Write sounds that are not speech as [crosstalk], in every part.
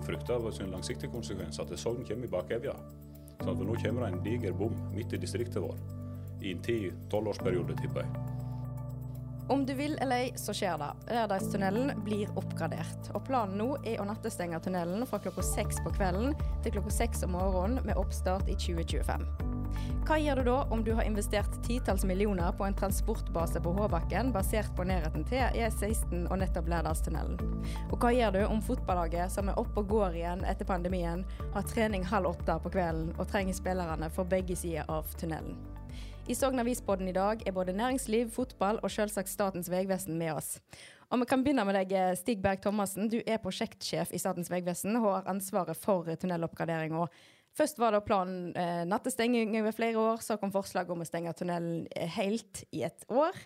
Jeg frykter av en langsiktig konsekvens at Sogn kommer i bakevja. Sånn, for nå kommer det en diger bom midt i distriktet vårt. I en 10-12 årsperiode, tipper jeg. Om du vil eller ei, så skjer det. Lærdalstunnelen blir oppgradert. Og planen nå er å nattestenge tunnelen fra klokka seks på kvelden til klokka seks om morgenen med oppstart i 2025. Hva gjør du da om du har investert titalls millioner på en transportbase på Håbakken basert på nærheten til E16 og nettopp Lærdalstunnelen? Og hva gjør du om fotballaget som er oppe og går igjen etter pandemien, har trening halv åtte på kvelden og trenger spillerne for begge sider av tunnelen? I Sogn Avispodden i dag er både næringsliv, fotball og selvsagt Statens vegvesen med oss. Og vi kan begynne med deg, Stig Berg Thomassen. Du er prosjektsjef i Statens vegvesen og har ansvaret for tunneloppgraderinga. Først var det planen eh, nattestenging over flere år, så kom forslaget om å stenge tunnelen eh, helt i et år.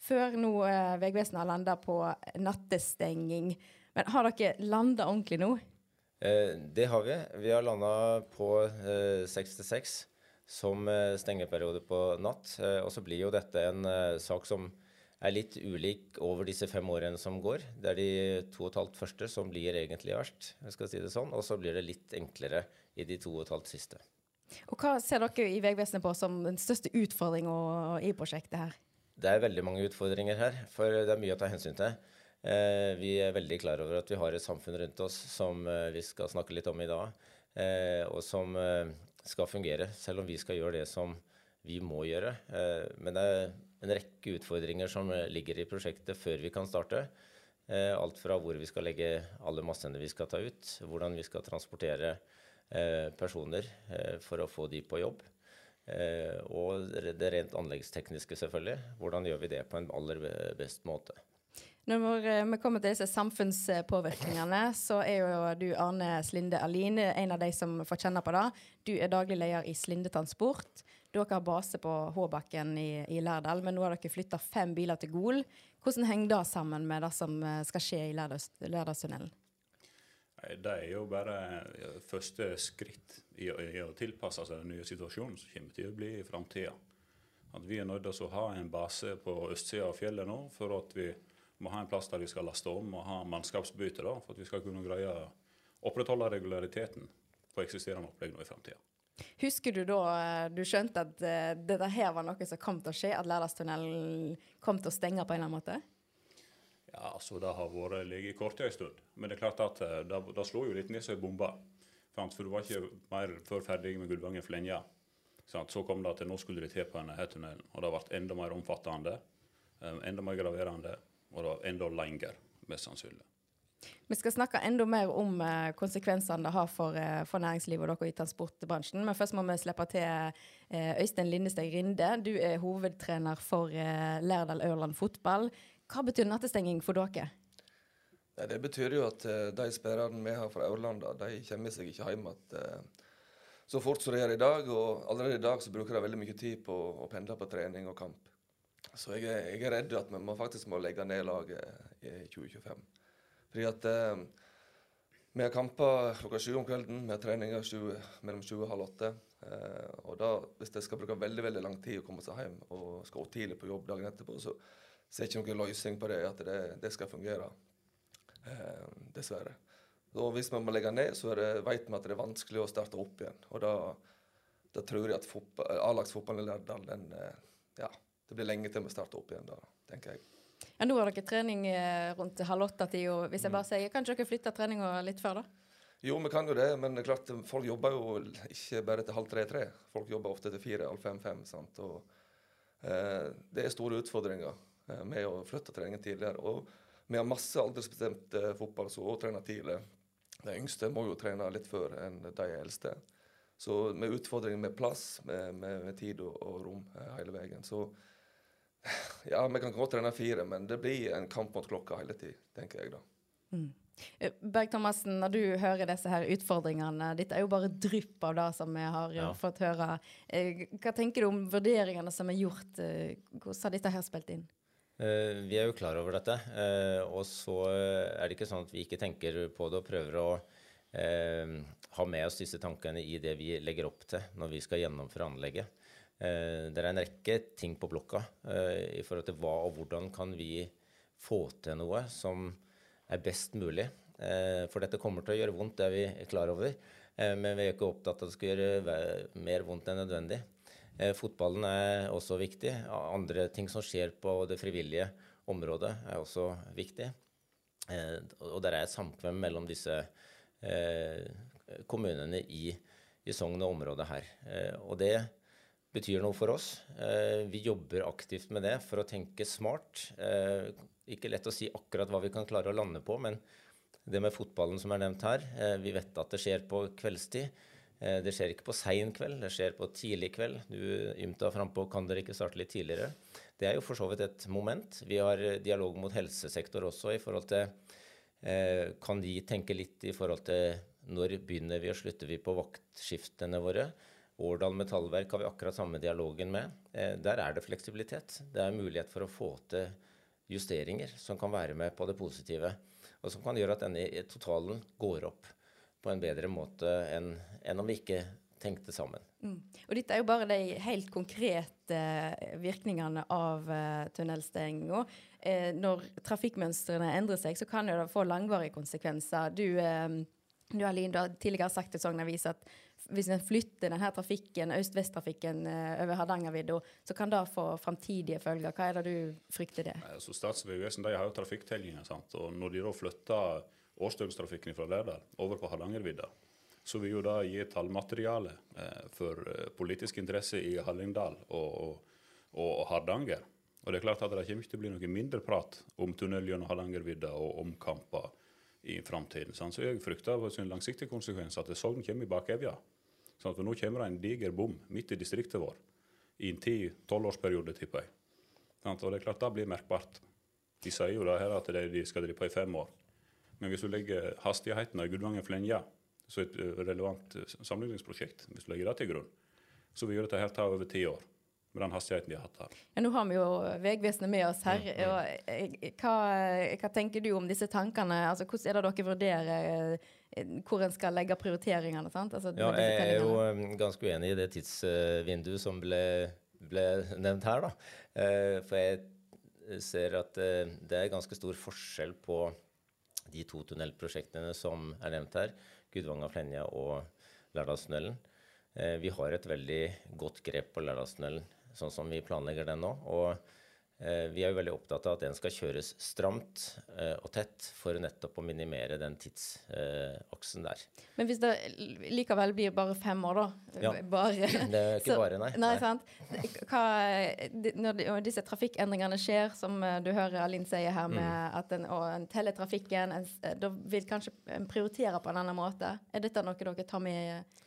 Før nå eh, Vegvesenet har landa på nattestenging. Men har dere landa ordentlig nå? Eh, det har vi. Vi har landa på eh, 66 som eh, stengeperiode på natt. Eh, og så blir jo dette en sak som er litt ulik over disse fem årene som går. Det er de to og et halvt første som blir egentlig verst, jeg skal si det sånn. Og så blir det litt enklere i de to og et halvt siste. Og hva ser dere i Vegvesenet på som den største utfordringa i prosjektet her? Det er veldig mange utfordringer her, for det er mye å ta hensyn til. Eh, vi er veldig klar over at vi har et samfunn rundt oss som eh, vi skal snakke litt om i dag, eh, og som skal fungere, selv om vi skal gjøre det som vi må gjøre. Men det er en rekke utfordringer som ligger i prosjektet før vi kan starte. Alt fra hvor vi skal legge alle massene vi skal ta ut, hvordan vi skal transportere eh, personer eh, for å få de på jobb. Eh, og det rent anleggstekniske, selvfølgelig. Hvordan gjør vi det på en aller best måte? Når eh, vi kommer til disse samfunnspåvirkningene, så er jo du Arne Slinde Aline en av de som får kjenne på det. Du er daglig leder i Slinde Transport. Dere har base på Håbakken i, i Lærdal, men nå har dere flytta fem biler til Gol. Hvordan henger det sammen med det som eh, skal skje i Lærdals- Lærdalstunnelen? Det er jo bare første skritt i, i å tilpasse seg den nye situasjonen som kommer til å bli i framtida. At vi er nødt til å ha en base på østsida av fjellet nå, for at vi må ha en plass der vi skal laste om og ha mannskapsbytte, da, for at vi skal kunne greie å opprettholde regulariteten på eksisterende opplegg nå i framtida. Husker du da eh, du skjønte at eh, dette her var noe som kom til å skje, at Lærdalstunnelen kom til å stenge på en eller annen måte? Ja, altså Det har vært ligget i kortet en stund. Men det er klart at eh, det, det slo jo litt ned som ei bombe. For du var ikke mer før ferdig med Gulvangen-Flenja. lenge. Så kom det til nå skulle de til på denne tunnelen. Og det ble enda mer omfattende, eh, enda mer graverende og det enda lenger, mest sannsynlig. Vi skal snakke enda mer om eh, konsekvensene det har for, for næringslivet og dere i transportbransjen. Men først må vi slippe til Øystein Lindesteg Rinde. Du er hovedtrener for Lærdal Ørland fotball. Hva betyr nattestenging for dere? Nei, det betyr jo at uh, de spillerne vi har fra Aurlanda, de kommer seg ikke hjem igjen uh, så fort som de gjør i dag. Og allerede i dag så bruker de veldig mye tid på å pendle på trening og kamp. Så jeg jeg er redd at vi må, faktisk må legge ned laget i 2025. Fordi at eh, vi har kamper klokka sju om kvelden, vi har treninger sju, mellom sju og halv åtte. Eh, og da, hvis de skal bruke veldig veldig lang tid å komme seg hjem og skal tidlig på jobb dagen etterpå, så ser ikke noen løsning på det, at det, det skal fungere. Eh, dessverre. Og hvis vi må legge ned, så det, vet vi at det er vanskelig å starte opp igjen. Og da, da tror jeg at fotball- A-lagsfotballen i Lærdal, den, eh, ja, det blir lenge til vi starter opp igjen da, tenker jeg. Ja, nå har dere trening eh, rundt halv åtte-tid, og hvis jeg bare sier, kan ikke dere flytte treninga litt før, da? Jo, vi kan jo det, men det er klart, folk jobber jo ikke bare til halv tre-tre. Folk jobber ofte til fire, halv fem-fem. sant? Og, eh, det er store utfordringer med å flytte treningen tidligere. Og vi har masse aldersbestemt eh, fotball som også trener tidlig. De yngste må jo trene litt før enn de eldste. Så med utfordringer med plass, med, med, med tid og, og rom eh, hele veien. Så ja, vi kan godt trene fire, men det blir en kamp mot klokka hele tiden, tenker jeg da. Mm. Eh, Berg Thomassen, når du hører disse her utfordringene, dette er jo bare drypp av det som vi har ja. fått høre. Hva tenker du om vurderingene som er gjort? Hvordan har dette her spilt inn? Vi er jo klar over dette. Og så er det ikke sånn at vi ikke tenker på det og prøver å ha med oss disse tankene i det vi legger opp til når vi skal gjennomføre anlegget. Det er en rekke ting på blokka i forhold til hva og hvordan kan vi få til noe som er best mulig. Eh, for dette kommer til å gjøre vondt, det er vi klar over. Eh, men vi er ikke opptatt av at det skal gjøre mer vondt enn nødvendig. Eh, fotballen er også viktig. Andre ting som skjer på det frivillige området, er også viktig. Og der er et samkvem mellom disse kommunene i, i Sogn og området her. Og det betyr noe for oss. Vi jobber aktivt med det for å tenke smart ikke lett å si akkurat hva vi kan klare å lande på, men det med fotballen som er nevnt her eh, Vi vet at det skjer på kveldstid. Eh, det skjer ikke på sein kveld, det skjer på tidlig kveld. Du ymta frampå kan dere ikke starte litt tidligere. Det er jo for så vidt et moment. Vi har eh, dialog mot helsesektor også i forhold til Kan de tenke litt i forhold til når begynner vi og slutter vi på vaktskiftene våre? Årdal Metallverk har vi akkurat samme dialogen med. Der er det fleksibilitet. Det er mulighet for å få til justeringer som kan være med på det positive, og som kan gjøre at denne totalen går opp på en bedre måte enn, enn om vi ikke tenkte sammen. Mm. Og dette er jo bare de helt konkrete virkningene av uh, tunnelstenginga. Eh, når trafikkmønstrene endrer seg, så kan det få langvarige konsekvenser. Du, eh, du, Aline, du har tidligere sagt til Sogn Avis at hvis en flytter denne trafikken, øst-vest-trafikken eh, over Hardangervidda, så kan det få framtidige følger. Hva er det du frykter det? Altså, Statens vegvesen har jo trafikktellinger. sant? Og Når de da flytter årsdøgntrafikken fra Lærdal over på Hardangervidda, så vil jo det gi tallmateriale eh, for eh, politisk interesse i Hallingdal og, og, og, Hardanger. Og det er klart at det kommer ikke til å bli noe mindre prat om tunnel gjennom Hardangervidda og omkamper i framtiden. Så jeg frykter på sin langsiktige konsekvens at Sogn kommer i bakevja. Sånn for nå kommer det en diger bom midt i distriktet vår i en 10-12-årsperiode, tipper jeg. Og det er klart det blir merkbart. De sier jo det her at de skal drive på i fem år. Men hvis du legger hastigheten av Gudvangen-Flenja som et eh, relevant eh, sammenligningsprosjekt, hvis du legger det til grunn, så vil dette her ta over ti år med den hastigheten de har hatt her. Ja, nå har vi jo Vegvesenet med oss her. Mm, mm. Hva, hva, tenker du om disse tankene? Altså, hvordan er det dere vurderer hvor en skal legge prioriteringene. Altså, ja, jeg er jo ganske uenig i det tidsvinduet som ble, ble nevnt her. Da. For jeg ser at det er ganske stor forskjell på de to tunnelprosjektene som er nevnt her, Gudvanga-Flenja og Lærdalstunnelen. Uh, vi har et veldig godt grep på Lærdalstunnelen sånn som vi planlegger den nå. og Eh, vi er jo veldig opptatt av at den skal kjøres stramt eh, og tett for nettopp å minimere den tidsaksen der. Men hvis det likevel blir bare fem år, da? Ja. Bare, [laughs] det er ikke så, bare, nei. nei, sant? Hva, når disse trafikkendringene skjer, som eh, du hører Alin sier her, med mm. at en, og en teller trafikken, en, da vil kanskje en prioritere på en annen måte. Er dette noe dere tar med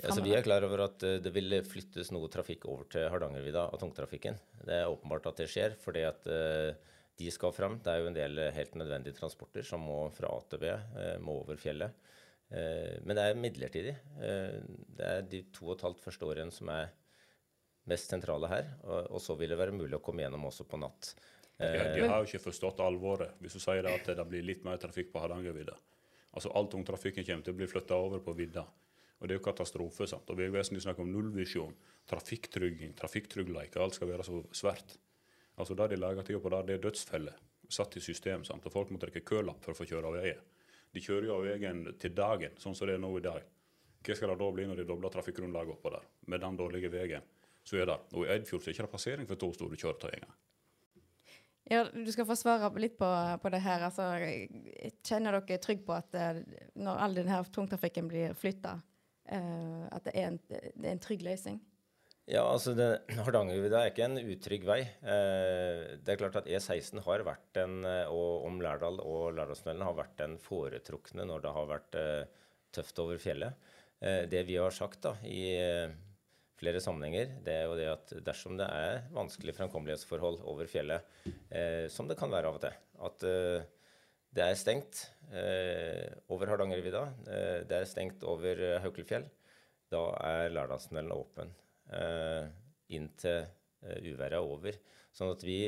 Altså, vi er klar over at eh, det vil flyttes noe trafikk over til Hardangervidda av tungtrafikken. Det er åpenbart at det skjer, fordi at uh, de skal fram. Det er jo en del helt nødvendige transporter som må fra A til B, uh, må over fjellet. Uh, men det er midlertidig. det er de to og et halvt første årene som er mest sentrale her. Og, og, så vil det være mulig å komme gjennom også på natt. De, de har jo ikke forstått alvoret hvis du sier at det blir litt mer trafikk på Hardangervidda. Altså All tungtrafikken kommer til å bli flytta over på vidda. Og Det er jo katastrofe. sant? Og Vegvesenet snakker om nullvisjon, trafikktrygging, trafikktrygghet. Alt skal være så svært. Altså Det de lager til på der, det er dødsfeller satt i system. sant? Og Folk må trekke kølapp for å få kjøre av veien. De kjører jo av veien til dagen, sånn som det er nå i dag. Hva skal det da bli når de dobler trafikkgrunnlaget oppå der, med den dårlige veien så er det? Og I Eidfjord så er det ikke passering for to store kjøretøy engang. Ja, Du skal få svare litt på, på det her. Altså, kjenner dere trygg på at eh, når all denne tungtrafikken blir flytta, uh, at det er, en, det er, en, trygg løsning? Ja, altså Hardangervidda er ikke en utrygg vei. Uh, det er klart at E16 har vært en, eh, og om Lærdal og Lærdalstunnelen har vært den foretrukne når det har vært uh, tøft over fjellet. det vi har sagt da, i flere sammenhenger, det er jo det at dersom det er vanskelige framkommelighetsforhold over fjellet, som det kan være av og til, at Det er stengt eh, over Hardangervidda. Eh, det er stengt over eh, Haukelfjell. Da er Lærdalstunnelen åpen eh, inn eh, uværet er over. Sånn at vi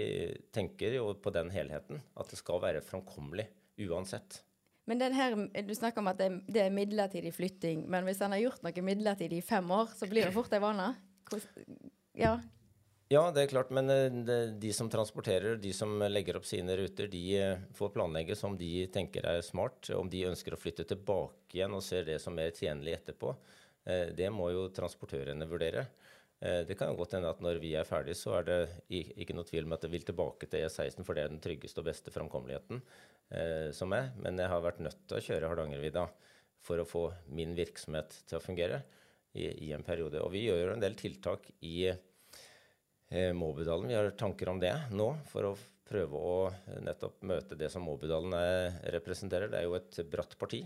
tenker jo på den helheten, at det skal være framkommelig uansett. Men den her, Du snakker om at det, det, er midlertidig flytting, men hvis en har gjort noe midlertidig i fem år, så blir det fort ei vane? Ja. Ja, det er klart, men eh, de som transporterer, de som legger opp sine ruter, de eh, får planlegge som de tenker er smart. Om de ønsker å flytte tilbake igjen og ser det som mer tjenlig etterpå, eh, det må jo transportørene vurdere. Det kan godt hende at når vi er ferdig, så er det ikke noe tvil om at det vil tilbake til E16, for det er den tryggeste og beste framkommeligheten som er. Men jeg har vært nødt til å kjøre Hardangervidda for å få min virksomhet til å fungere i, i en periode. Og vi gjør jo en del tiltak i eh, Måbudalen. Vi har tanker om det nå for å prøve å nettopp møte det som Måbudalen representerer. Det er jo et bratt parti.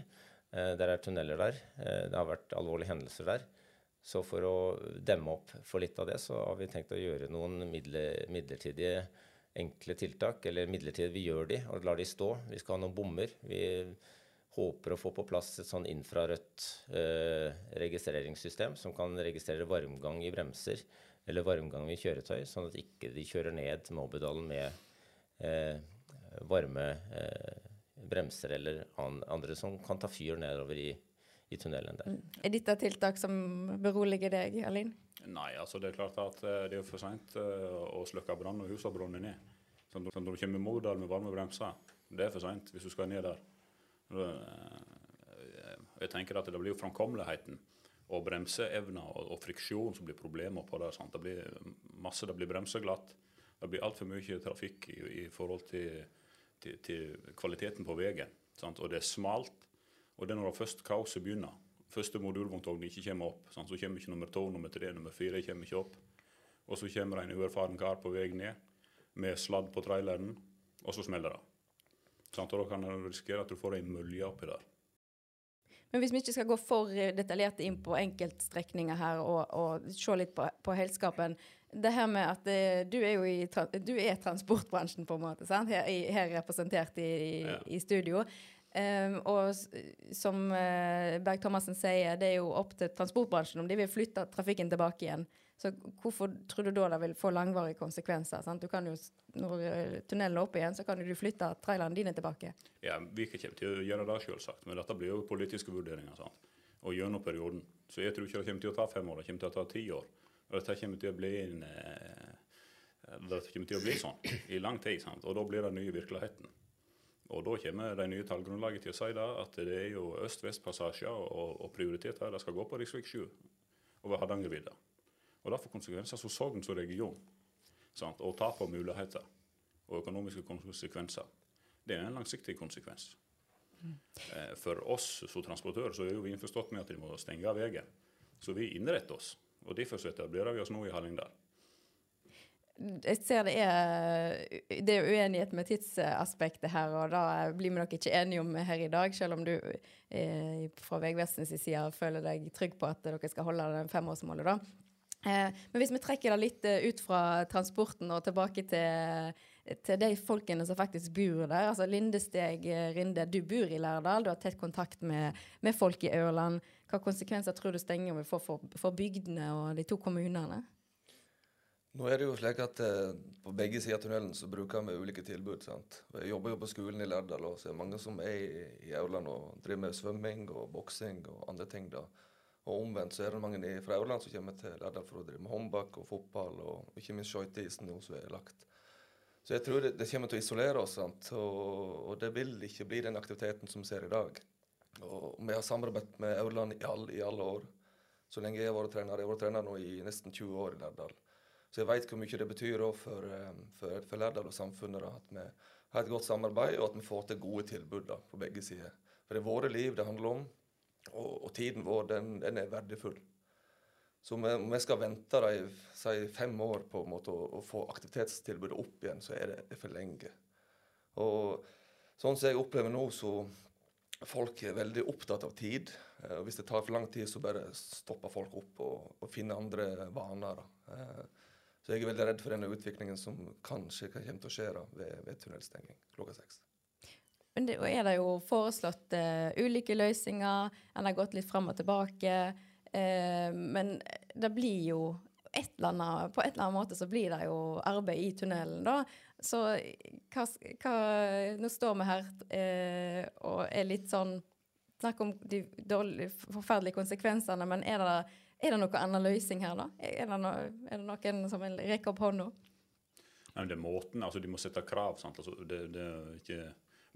Eh, der er tunneler der. Eh, det har vært alvorlige hendelser der. Så for å demme opp for litt av det, så har vi tenkt å gjøre noen midlertidige enkle tiltak, eller midlertidig vi gjør de og lar de stå. Vi skal ha noen bommer. Vi håper å få på plass et sånn infrarødt eh, registreringssystem som kan registrere varmgang i bremser eller varmgang i kjøretøy, sånn at ikke de kjører ned Måbudalen med eh, varme eh, bremser eller an, andre som kan ta fyr nedover i, i tunnelen der. Mm. Er dette tiltak som beroliger deg, Alin? Nei, altså det er klart at eh, det er for seint eh, å slukke brann når huset har brunnet ned. Så når du kommer i Modal med varme bremser, det er for seint hvis du skal ned der. Eh, jeg tenker at det blir jo framkommeligheten og bremseevna og, og, friksjon som blir problemer på det. Sant? Det blir masse, det blir bremseglatt. Det blir altfor mye trafikk i, i forhold til, til, til, kvaliteten på veien. Sant? Og det er smalt. Og det er når det først kaoset begynner første modulvogntogene ikke kommer opp. Sant? Så kommer ikke nummer to, nummer tre, nummer fire kommer ikke opp. Og så kommer det en uerfaren kar på vei ned med sladd på traileren, og så smeller det. Sant? Og da kan du risikere at du får ei mølje oppi der. Men hvis vi ikke skal gå for detaljert inn på enkeltstrekninger her og, og se litt på, på helskapen Det her med at det, eh, du er jo i du er transportbransjen, på en måte, sant? Her, her representert i, i, ja. i studio. Um, og som uh, Berg-Thomassen sier, det er jo opp til transportbransjen om de vil flytte trafikken tilbake igjen. Så hvorfor tror du da det vil få langvarige konsekvenser? Sant? Du kan jo, når tunnelen er oppe igjen, så kan du flytte trailerne dine tilbake. Ja, Vi kommer til å gjøre det, selvsagt. Men dette blir jo politiske vurderinger. Sant? Og gjennom perioden. Så jeg tror ikke det kommer til å ta fem år, det kommer til å ta ti år. Og dette kommer til å bli en, eh, det kommer til å bli sånn i lang tid. Sant? Og da blir det nye virkeligheten. Og Da kommer de nye tallgrunnlaget til å si da, at det er jo øst-vest-passasjer og, og prioritet her. Det skal gå på rv. 7 over Hardangervidda. Og Det får konsekvenser for Sogn som region. Sant? Og tap av muligheter og økonomiske konsekvenser. Det er en langsiktig konsekvens. Eh, for oss som transportører så er jo vi innforstått med at de må stenge veien. Så vi innretter oss. Og Derfor etablerer vi oss nå i Hallingdal jeg ser det er, det er uenighet med tidsaspektet her, og da blir vi nok ikke enige om her i dag, selv om du eh, fra Vegvesenets side føler deg trygg på at dere skal holde den femårsmålet. da. Eh, men hvis vi trekker det litt eh, ut fra transporten og tilbake til, til de folkene som faktisk bor der. altså Lindesteg eh, Rinde, du bor i Lærdal, du har tett kontakt med, med folk i Ørland. Hva konsekvenser tror du stenging vil få for, for bygdene og de to kommunene? Nå er det jo slik at eh, På begge sider av tunnelen så bruker vi ulike tilbud. sant? Jeg jobber jo på skolen i Lærdal, og så er det mange som er i, i Aurland og driver med svømming og boksing og andre ting. da. Og omvendt så er det mange fra Aurland som kommer til Lærdal for å drive med håndbak og fotball, og ikke minst skøyteisen som er lagt. Så jeg tror det, det, kommer til å isolere oss? Og, og det vil ikke bli den aktiviteten som vi ser i dag. Og vi har samarbeidet med Aurland i, all, i alle år. Så lenge jeg har vært trener. Jeg har vært trener nå i nesten 20 år i Lærdal. Så jeg vet hvor mye det betyr for, eh, for, for Lærdal og samfunnet da, at vi har et godt samarbeid, og at vi får til gode tilbud da, på begge sider. For det er våre liv det handler om, og, og tiden vår den, den, er verdifull. Så om vi skal vente da, si, fem år på en måte, å, å, få aktivitetstilbudet opp igjen, så er det, for lenge. Og sånn som jeg opplever nå, så folk er veldig opptatt av tid. Eh, og hvis det tar for lang tid, så bare stopper folk opp og, og finner andre vaner. Eh, så jeg er veldig redd for denne utviklingen som kanskje kommer til å skje ved, ved tunnelstenging klokka seks. Men det, er det jo foreslått uh, ulike løsninger. En har gått litt fram og tilbake. Uh, men det blir jo et annet, på et eller annet måte så blir det jo arbeid i tunnelen, da. Så hva, hva Nå står vi her uh, og er litt sånn Snakk om de dårlige, forferdelige konsekvensene, men er det, er det noen annen løsning her, da? Er det, no, er det noen som vil rekke opp hånda? Nei, det er måten, altså De må sette krav. sant? Altså, det, det, er ikke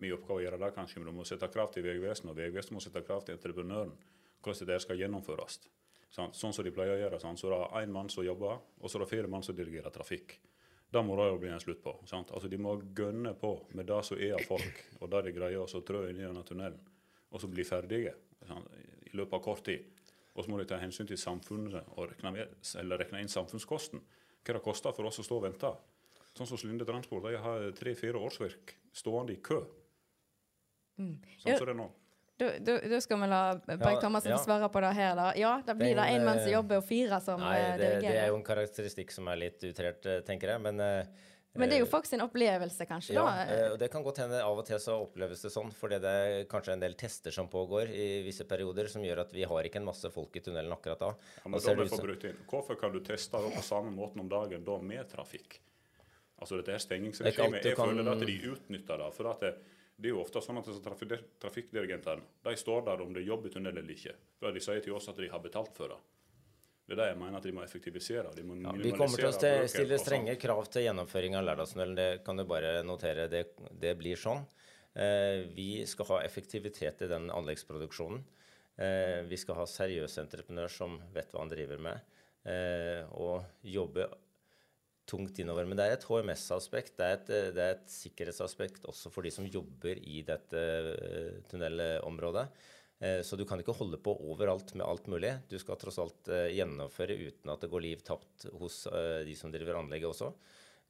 min oppgave å gjøre det, kanskje, men du må sette krav til Vegvesenet, og Vegvesenet må sette krav til entreprenøren. Hvordan det skal gjennomføres. Sånn, Sånn som de pleier å gjøre. Sånn. Så det er én mann som jobber, og så er det fire mann som dirigerer trafikk. Det må det jo bli en slutt på. Sant? Altså, De må gønne på med det som er av folk, og det de greier å trø inn i denne tunnelen, og så bli ferdige sant? i løpet av kort tid. Og så må de ta hensyn til samfunnet og rekne, med, rekne inn samfunnskosten. Hva det koster for oss å stå og vente. Sånn som Slinde Transport de har tre-fire årsverk stående i kø. Mm. Sånn som det er nå. Da skal vi la Berg Thomassen ja. svare på det her, da. Ja, da blir det én mann som jobber, og fire som nei, eh, det, dirigerer. Det er jo en karakteristikk som er litt utrert, eh, tenker jeg. Men men det er jo folk sin opplevelse, kanskje? Ja, da. og det kan godt hende av og til så oppleves det sånn, fordi det er kanskje en del tester som pågår i visse perioder, som gjør at vi har ikke en masse folk i tunnelen akkurat da. Ja, men da må jeg få bryte inn. Hvorfor kan du teste det på samme måten om dagen da med trafikk? Altså dette her stengingsregimet, jeg føler at de utnytter det. for at det, det er jo ofte sånn at Trafikkdirigentene de står der om det er jobb i tunnel eller ikke. For de sier til oss at de har betalt for det. Det er det jeg mener at de må effektivisere. De må ja, vi kommer til å stille strenge krav til gjennomføring av Lærdalstunnelen. Det kan du bare notere. Det, det blir sånn. Eh, vi skal ha effektivitet i den anleggsproduksjonen. Eh, vi skal ha seriøse entreprenør som vet hva han driver med, eh, og jobbe tungt innover. Men det er et HMS-aspekt, det, det, er et sikkerhetsaspekt også for de som jobber i dette uh, tunnelområdet. Uh, så du kan ikke holde på overalt med alt mulig. Du skal tross alt gjennomføre uten at det går liv tapt hos de som driver anlegget også.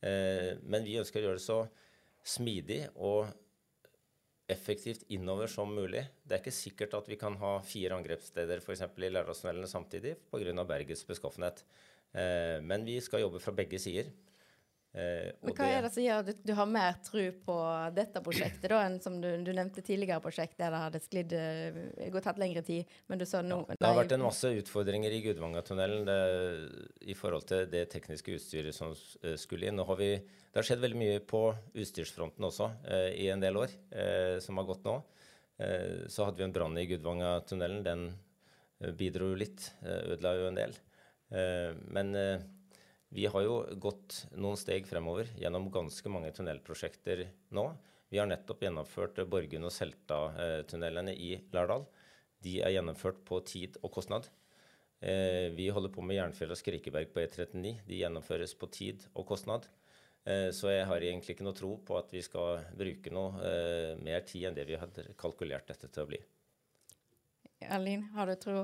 men vi ønsker å gjøre det så smidig og effektivt innover som mulig. Det er ikke sikkert at vi kan ha fire angrepssteder f.eks. i Lærdalstunnelene samtidig pga. bergets beskaffenhet. Eh, men vi skal jobbe fra begge sider. Eh, men hva er det som gjør at du, har mer tro på dette prosjektet da, enn som du, du nevnte tidligere prosjekt der det hadde sklidd uh, gått hatt lengre tid? Men du sa nå ja, Det har vært en masse utfordringer i Gudvangatunnelen i forhold til det tekniske utstyret som skulle inn. Nå har vi, det har skjedd veldig mye på utstyrsfronten også i en del år som har gått nå. så hadde vi en brann i Gudvangatunnelen. Den bidro jo litt, ødela jo en del. Eh, men eh, vi har jo gått noen steg fremover gjennom ganske mange tunnelprosjekter nå. Vi har nettopp gjennomført Borgund og Selta-tunnelene i Lærdal. De er gjennomført på tid og kostnad. Eh, vi holder på med Jernfjell og Skrikeberg på E39. De gjennomføres på tid og kostnad. Så jeg har egentlig ikke noe tro på at vi skal bruke noe mer tid enn det vi hadde kalkulert dette til å bli. Erlin, har du tro?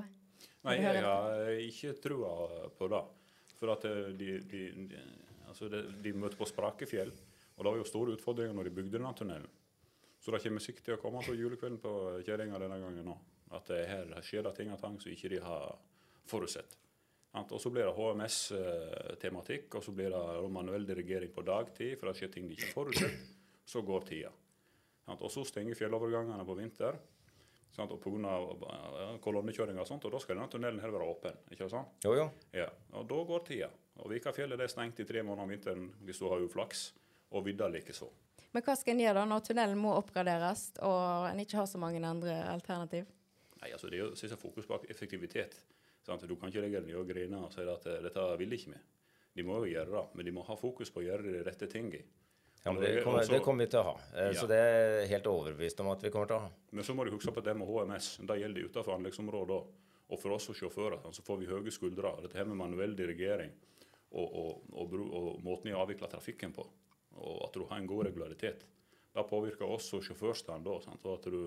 Nei, jeg har ikke trua på det. For at eh, de, de, de, altså de, de møter på Sprakefjell, og det var jo store utfordringer når de bygde denne tunnelen. Så det kommer sikkert til å komme på julekvelden på Kjerringa denne gangen òg. At her skjer det ting og tang som ikke de har forutsett. Og så blir det HMS-tematikk, og så blir det manuell dirigering på dagtid, for det skjer ting de ikke har forutsett. Så går tida. Og så stenger fjellovergangene på vinter. Sant? Og pga. kolonnekjøring og sånt, og da skal denne tunnelen her være åpen. ikke sant? Jo, jo. Ja, og Da går tida. Og Vikafjellet er stengt i tre måneder om vinteren hvis du har uflaks, og vidda likeså. Men hva skal en gjøre da når tunnelen må oppgraderes og en ikke har så mange andre alternativ? Nei, altså Det er jo fokus på effektivitet. Sant? Du kan ikke legge den ned og og si at eh, dette vil ikke vi. De må jo gjøre det, men de må ha fokus på å gjøre de rette tingene. Ja, men det kommer, det kommer, vi til å ha. Eh. Så det er helt overbevist om at vi kommer til å ha. Men så må du huske på at det med HMS det gjelder utenfor anleggsområdet òg. Og for oss som sjåfører så får vi høye skuldre. Dette her med manuell dirigering og, og, og, og måten jeg avvikler trafikken på, og at du har en god regularitet, det påvirker oss som sjåførstand. Og at du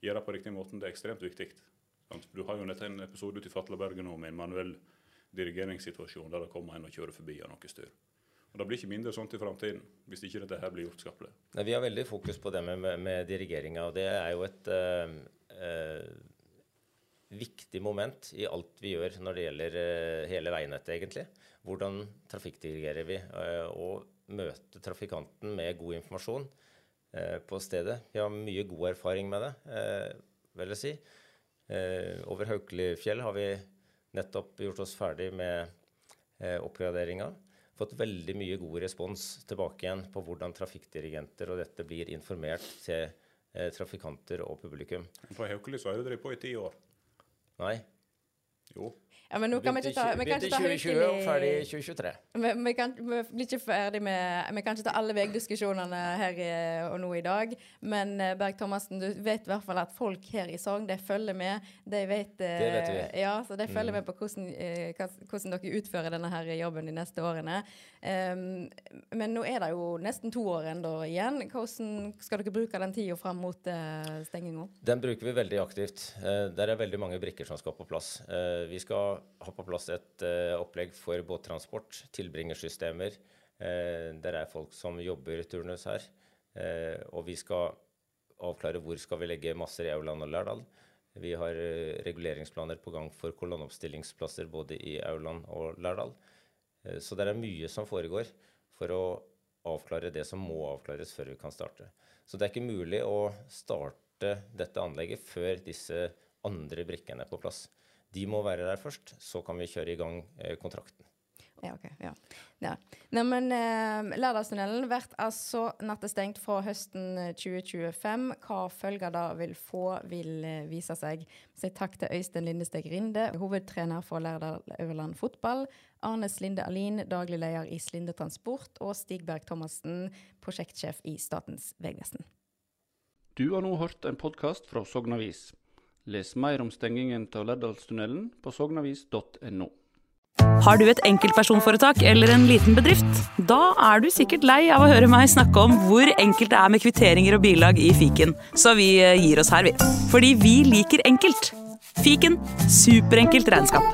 gjør det på riktig måte, det er ekstremt viktig. Sant? Du har jo nettopp en episode ute i Fatlaberget nå med en manuell dirigeringssituasjon der det kommer en og kjører forbi av noe styr. Og Det blir ikke mindre sånt i framtiden hvis ikke dette her blir gjort skapelig. Vi har veldig fokus på det med, med, dirigeringa, og det er jo et øh, øh, viktig moment i alt vi gjør når det gjelder øh, hele veinettet, egentlig. Hvordan trafikkdirigerer vi? og møte trafikanten med god informasjon. på stedet. Vi har mye god erfaring med det, vil jeg si. Over Haukelifjell har vi nettopp gjort oss ferdig med oppgraderinga. Fått veldig mye god respons tilbake igjen på hvordan trafikkdirigenter og dette blir informert til eh, trafikanter og publikum. På Haukeli så har drevet på i ti år. Nei. Jo. Ja, men nå kan vi ikke ta, vi kan ikke ta Begynte i 2020 og ferdig i 2023. Vi, vi, kan, vi blir ikke ferdig med Vi kan ikke ta alle veidiskusjonene her i, og nå i dag. Men eh, Berg Thomassen, du vet i hvert fall at folk her i Sogn de følger med. De vet, eh, Det vet vi. Ja, så de følger Mm. med på hvordan, eh, hvordan dere utfører denne her jobben de neste årene. Um, men nå er det jo nesten to år ennå igjen. Hvordan skal dere bruke den tida fram mot uh, stenginga? Den bruker vi veldig aktivt. Der er veldig mange brikker som skal på plass. Vi skal ha på plass et eh, opplegg for båttransport, tilbringersystemer. Det der er folk som jobber turnus her. Eh, og vi skal avklare hvor skal vi legge masser i Auland og Lærdal. Vi har eh, reguleringsplaner på gang for kolonneoppstillingsplasser både i Auland og Lærdal. Eh, så det er mye som foregår for å avklare det som må avklares før vi kan starte. Så det er ikke mulig å starte dette anlegget før disse andre brikkene er på plass. De må være der først, så kan vi kjøre i gang eh, kontrakten. Ja, ok. Ja. ja. Neimen, eh, Lærdalstunnelen blir altså nattestengt fra høsten eh, 2025. Hva følger det vil få, vil eh, vise seg. Si takk til Øystein Lindesteg Rinde, hovedtrener for Lærdal Øverland fotball. Arne Slinde Alin, daglig leder i Slinde Transport. Og Stig Berg Thomassen, prosjektsjef i Statens vegvesen. Du har nå hørt en podkast fra Sognavis. Les mer om stengingen av Lærdalstunnelen på sognavis.no. Har du et enkeltpersonforetak eller en liten bedrift? Da er du sikkert lei av å høre meg snakke om hvor enkelt det er med kvitteringer og bilag i fiken, så vi eh, gir oss her, vi. Fordi vi liker enkelt. Fiken superenkelt regnskap.